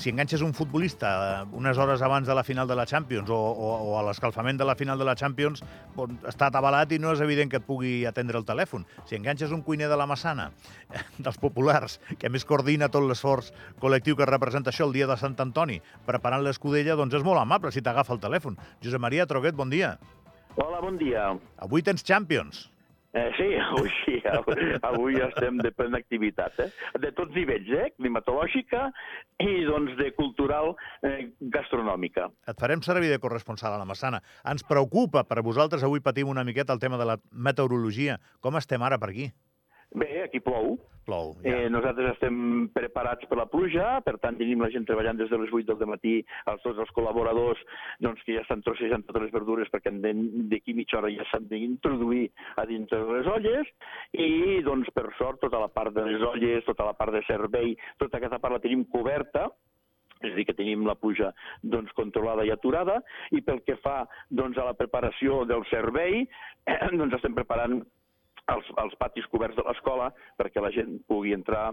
si enganxes un futbolista eh, unes hores abans de la final de la Champions o, o, o a l'escalfament de la final de la Champions, bon, està atabalat i no és evident que et pugui atendre el telèfon. Si enganxes un cuiner de la Massana, dels populars, que a més coordina tot l'esforç col·lectiu que representa això el dia de Sant Antoni, preparant l'escudella, doncs és molt amable si t'agafa el telèfon. Josep Maria Troguet, bon dia. Hola, bon dia. Avui tens Champions. Eh, sí, avui sí, avui, avui estem de plena activitat, eh? De tots nivells, eh? Climatològica i, doncs, de cultural eh, gastronòmica. Et farem servir de corresponsal a la Massana. Ens preocupa per vosaltres, avui patim una miqueta el tema de la meteorologia. Com estem ara per aquí? Bé, aquí plou. Plou, ja. Eh, nosaltres estem preparats per la pluja, per tant tenim la gent treballant des de les 8 del matí, els, tots els col·laboradors doncs, que ja estan trossejant totes les verdures perquè d'aquí mitja hora ja s'han d'introduir a dintre de les olles i doncs per sort tota la part de les olles, tota la part de servei, tota aquesta part la tenim coberta és a dir, que tenim la pluja doncs, controlada i aturada, i pel que fa doncs, a la preparació del servei, eh, doncs estem preparant els, els patis coberts de l'escola perquè la gent pugui entrar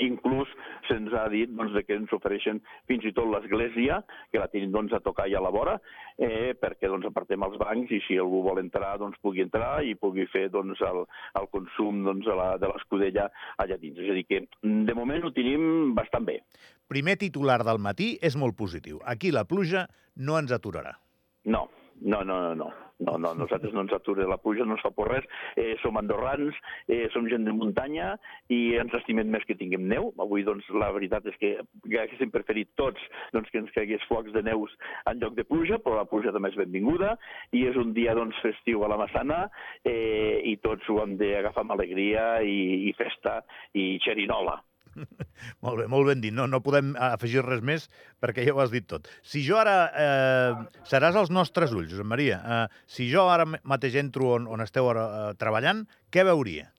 Inclús se'ns ha dit doncs, que ens ofereixen fins i tot l'església, que la tenim doncs, a tocar i a la vora, eh, perquè doncs, apartem els bancs i si algú vol entrar doncs, pugui entrar i pugui fer doncs, el, el consum doncs, de, la, de l'escudella allà dins. És a dir, que de moment ho tenim bastant bé. Primer titular del matí és molt positiu. Aquí la pluja no ens aturarà. No, no, no, no, no. No, no, nosaltres no ens atura la pluja, no ens fa por res. Eh, som andorrans, eh, som gent de muntanya i ens estimem més que tinguem neu. Avui, doncs, la veritat és que haguéssim preferit tots doncs, que ens caigués flocs de neus en lloc de pluja, però la pluja també és benvinguda i és un dia doncs, festiu a la Massana eh, i tots ho hem d'agafar amb alegria i, i festa i xerinola. molt bé, molt ben dit. No, no podem afegir res més perquè ja ho has dit tot. Si jo ara... Eh, seràs als nostres ulls, Josep Maria. Eh, si jo ara mateix entro on, on esteu ara, eh, treballant, què veuria?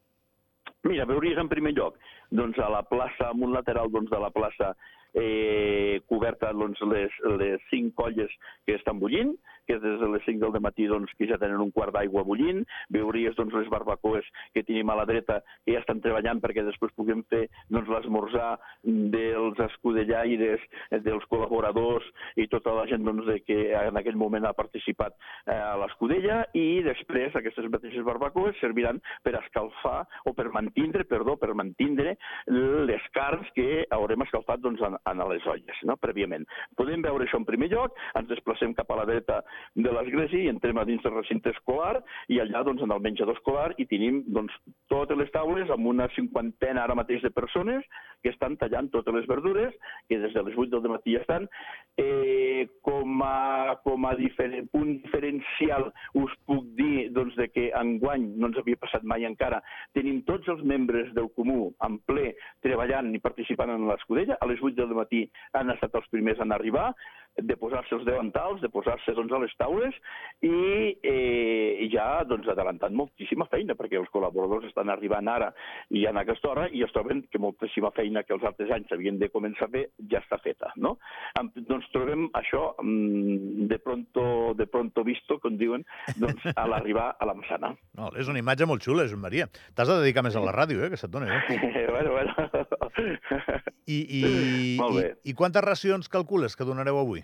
Mira, veuries en primer lloc doncs, a la plaça, en un lateral doncs, de la plaça eh, coberta doncs, les, les cinc colles que estan bullint, que des de les 5 del matí doncs, que ja tenen un quart d'aigua bullint, veuries doncs, les barbacoes que tenim a la dreta que ja estan treballant perquè després puguem fer doncs, l'esmorzar dels escudellaires, dels col·laboradors i tota la gent doncs, de que en aquell moment ha participat eh, a l'escudella i després aquestes mateixes barbacoes serviran per escalfar o per mantindre, perdó, per mantindre les carns que haurem escalfat doncs, en, en les olles, no? Prèviament. Podem veure això en primer lloc, ens desplacem cap a la dreta de l'església i entrem a dins del recinte escolar i allà doncs, en el menjador escolar i tenim doncs, totes les taules amb una cinquantena ara mateix de persones que estan tallant totes les verdures, que des de les 8 del matí estan. Eh, com com a diferent, punt diferencial us puc dir doncs, de que enguany no ens havia passat mai encara, tenim tots els membres del Comú en ple treballant i participant en l'escudella. A les 8 del matí han estat els primers en arribar de posar-se els davantals, de posar-se doncs, a les taules i eh, ja doncs, adelantant moltíssima feina, perquè els col·laboradors estan arribant ara i en aquesta hora i es troben que moltíssima feina que els altres anys havien de començar a fer ja està feta. No? Doncs trobem això mm, de pronto, de pronto visto, com diuen, doncs, a l'arribar a la Massana. No, és una imatge molt xula, Joan Maria. T'has de dedicar més a la ràdio, eh, que se't doni. Eh? bueno, bueno. I, i, i, I quantes racions calcules que donareu avui?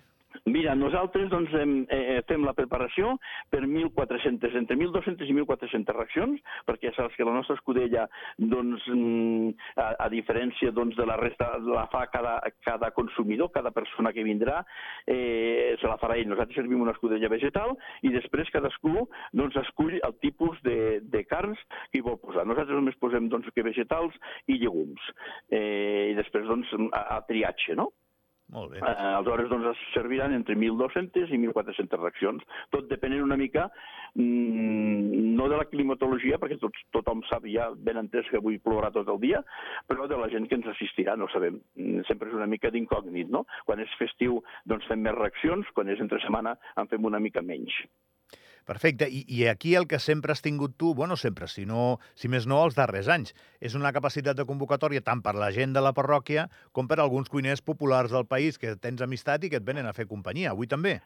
Mira, nosaltres doncs, hem, eh, fem la preparació per 1.400, entre 1.200 i 1.400 racions, perquè ja saps que la nostra escudella, doncs, mm, a, a diferència doncs, de la resta, la fa cada, cada consumidor, cada persona que vindrà, eh, se la farà ell. Nosaltres servim una escudella vegetal i després cadascú doncs, escull el tipus de, de carns que hi vol posar. Nosaltres només posem doncs, que vegetals i llegums. Eh, I després doncs, a, a triatge, no? Molt bé. Eh, aleshores, doncs, es serviran entre 1.200 i 1.400 racions, tot depenent una mica, mmm, no de la climatologia, perquè tot, tothom sap ja ben entès que avui plourà tot el dia, però de la gent que ens assistirà, no sabem. Mm, Sempre és una mica d'incògnit, no? Quan és festiu, doncs fem més reaccions, quan és entre setmana en fem una mica menys. Perfecte. I, I aquí el que sempre has tingut tu, bueno, sempre, si, no, si més no, els darrers anys, és una capacitat de convocatòria tant per la gent de la parròquia com per alguns cuiners populars del país que tens amistat i que et venen a fer companyia. Avui també.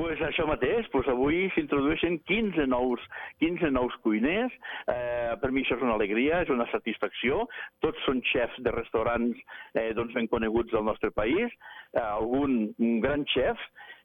pues això mateix, pues avui s'introdueixen 15 nous, 15 nous cuiners. Eh, per mi això és una alegria, és una satisfacció. Tots són xefs de restaurants eh, doncs ben coneguts del nostre país, eh, algun un gran xef,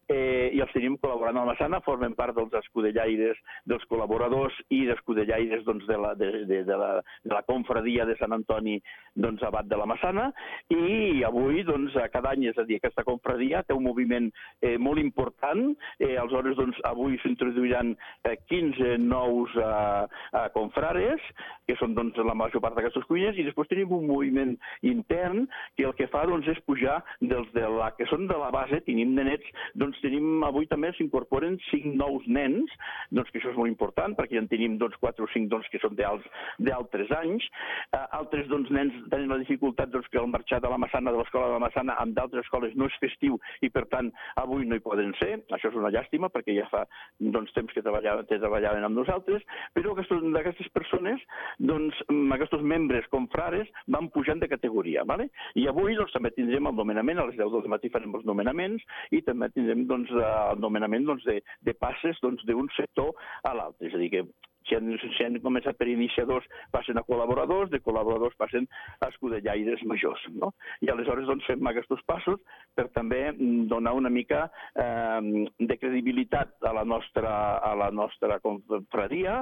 eh, i els tenim col·laborant a la Massana, formen part dels escudellaires, dels col·laboradors i d'escudellaires doncs, de, la, de, de, de, la, de la confradia de Sant Antoni doncs, abat de la Massana. I avui, doncs, cada any, és a dir, aquesta confradia té un moviment eh, molt important, eh, aleshores doncs, avui s'introduiran eh, 15 nous eh, eh, confrares, que són doncs, la major part d'aquestes cuines, i després tenim un moviment intern que el que fa doncs, és pujar dels de la, que són de la base, tenim nenets doncs, doncs tenim, avui també s'incorporen cinc nous nens, doncs que això és molt important, perquè ja en tenim doncs, quatre o cinc doncs, que són d'altres anys. Uh, altres doncs, nens tenen la dificultat doncs, que el marxar de la Massana, de l'escola de la Massana, amb d'altres escoles no és festiu i, per tant, avui no hi poden ser. Això és una llàstima, perquè ja fa doncs, temps que treballaven, que treballaven amb nosaltres, però d'aquestes persones, doncs, aquests membres com frares van pujant de categoria. ¿vale? I avui doncs, també tindrem el nomenament, a les 10 del matí farem els nomenaments i també tindrem doncs, el nomenament doncs, de, de passes doncs, d'un doncs, sector a l'altre. És a dir, que si han, si han començat per iniciadors, passen a col·laboradors, de col·laboradors passen a escudellaires majors. No? I aleshores doncs, fem aquests passos per també mm, donar una mica eh, de credibilitat a la nostra, a la nostra confraria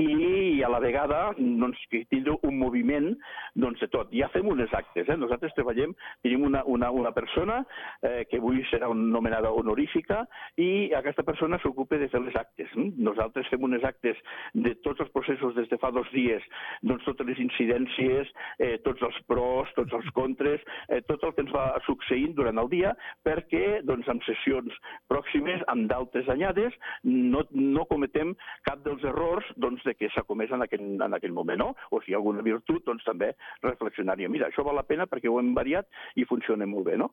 i a la vegada doncs, que tindre un moviment doncs, de tot. Ja fem unes actes. Eh? Nosaltres treballem, tenim una, una, una persona eh, que avui serà nomenada honorífica i aquesta persona s'ocupa de fer les actes. Nosaltres fem unes actes de tots els processos des de fa dos dies, doncs totes les incidències, eh, tots els pros, tots els contres, eh, tot el que ens va succeint durant el dia, perquè doncs, en sessions pròximes, amb d'altres anyades, no, no cometem cap dels errors doncs, de que s'ha comès en aquell, en aquell moment, no? O si hi ha alguna virtut, doncs també reflexionar-hi. Mira, això val la pena perquè ho hem variat i funciona molt bé, no?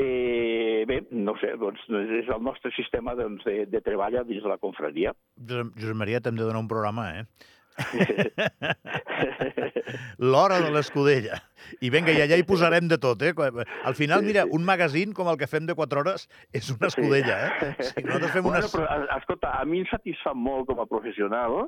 Eh, bé, no sé, doncs és el nostre sistema doncs, de, de treball dins de la confraria. Josep, Maria, t'hem de donar un programa, eh? L'hora de l'escudella. I vinga, i allà hi posarem de tot, eh? Al final, mira, un magazín com el que fem de 4 hores és una escudella, eh? Sí, nosaltres fem bueno, unes... però, escolta, a mi em satisfà molt com a professional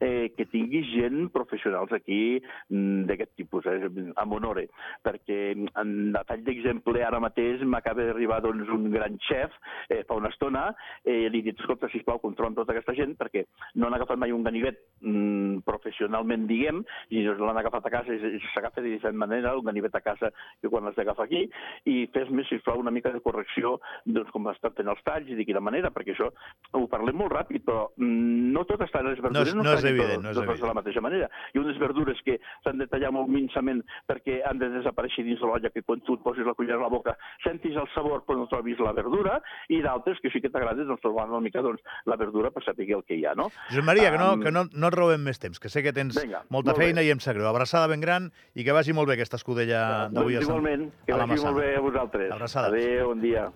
eh, que tingui gent professionals aquí mm, d'aquest tipus, eh, amb honore, perquè en a tall d'exemple ara mateix m'acaba d'arribar doncs, un gran xef eh, fa una estona, eh, li he dit, escolta, sisplau, controla tota aquesta gent, perquè no han agafat mai un ganivet mm, professionalment, diguem, i l'han agafat a casa i s'agafa de diferent manera, un ganivet a casa que quan l'has d'agafar aquí, i fes-me, sisplau, una mica de correcció doncs, com estan fent els talls i de quina manera, perquè això ho parlem molt ràpid, però mm, no tot està en les verdures, no, no, no és evident, no és evident. de la mateixa manera. Hi ha unes verdures que s'han de tallar molt minçament perquè han de desaparèixer dins de l'olla, que quan tu et posis la cullera a la boca sentis el sabor però no trobis la verdura, i d'altres que sí que t'agrada doncs, trobar una mica doncs, la verdura per saber el que hi ha, no? Josep Maria, que no, um... que no, no et robem més temps, que sé que tens Venga, molta feina bé. i em sap greu. Abraçada ben gran i que vagi molt bé aquesta escudella d'avui a Sant... Igualment, que vagi molt bé a vosaltres. Abraçada. Adéu, bon dia.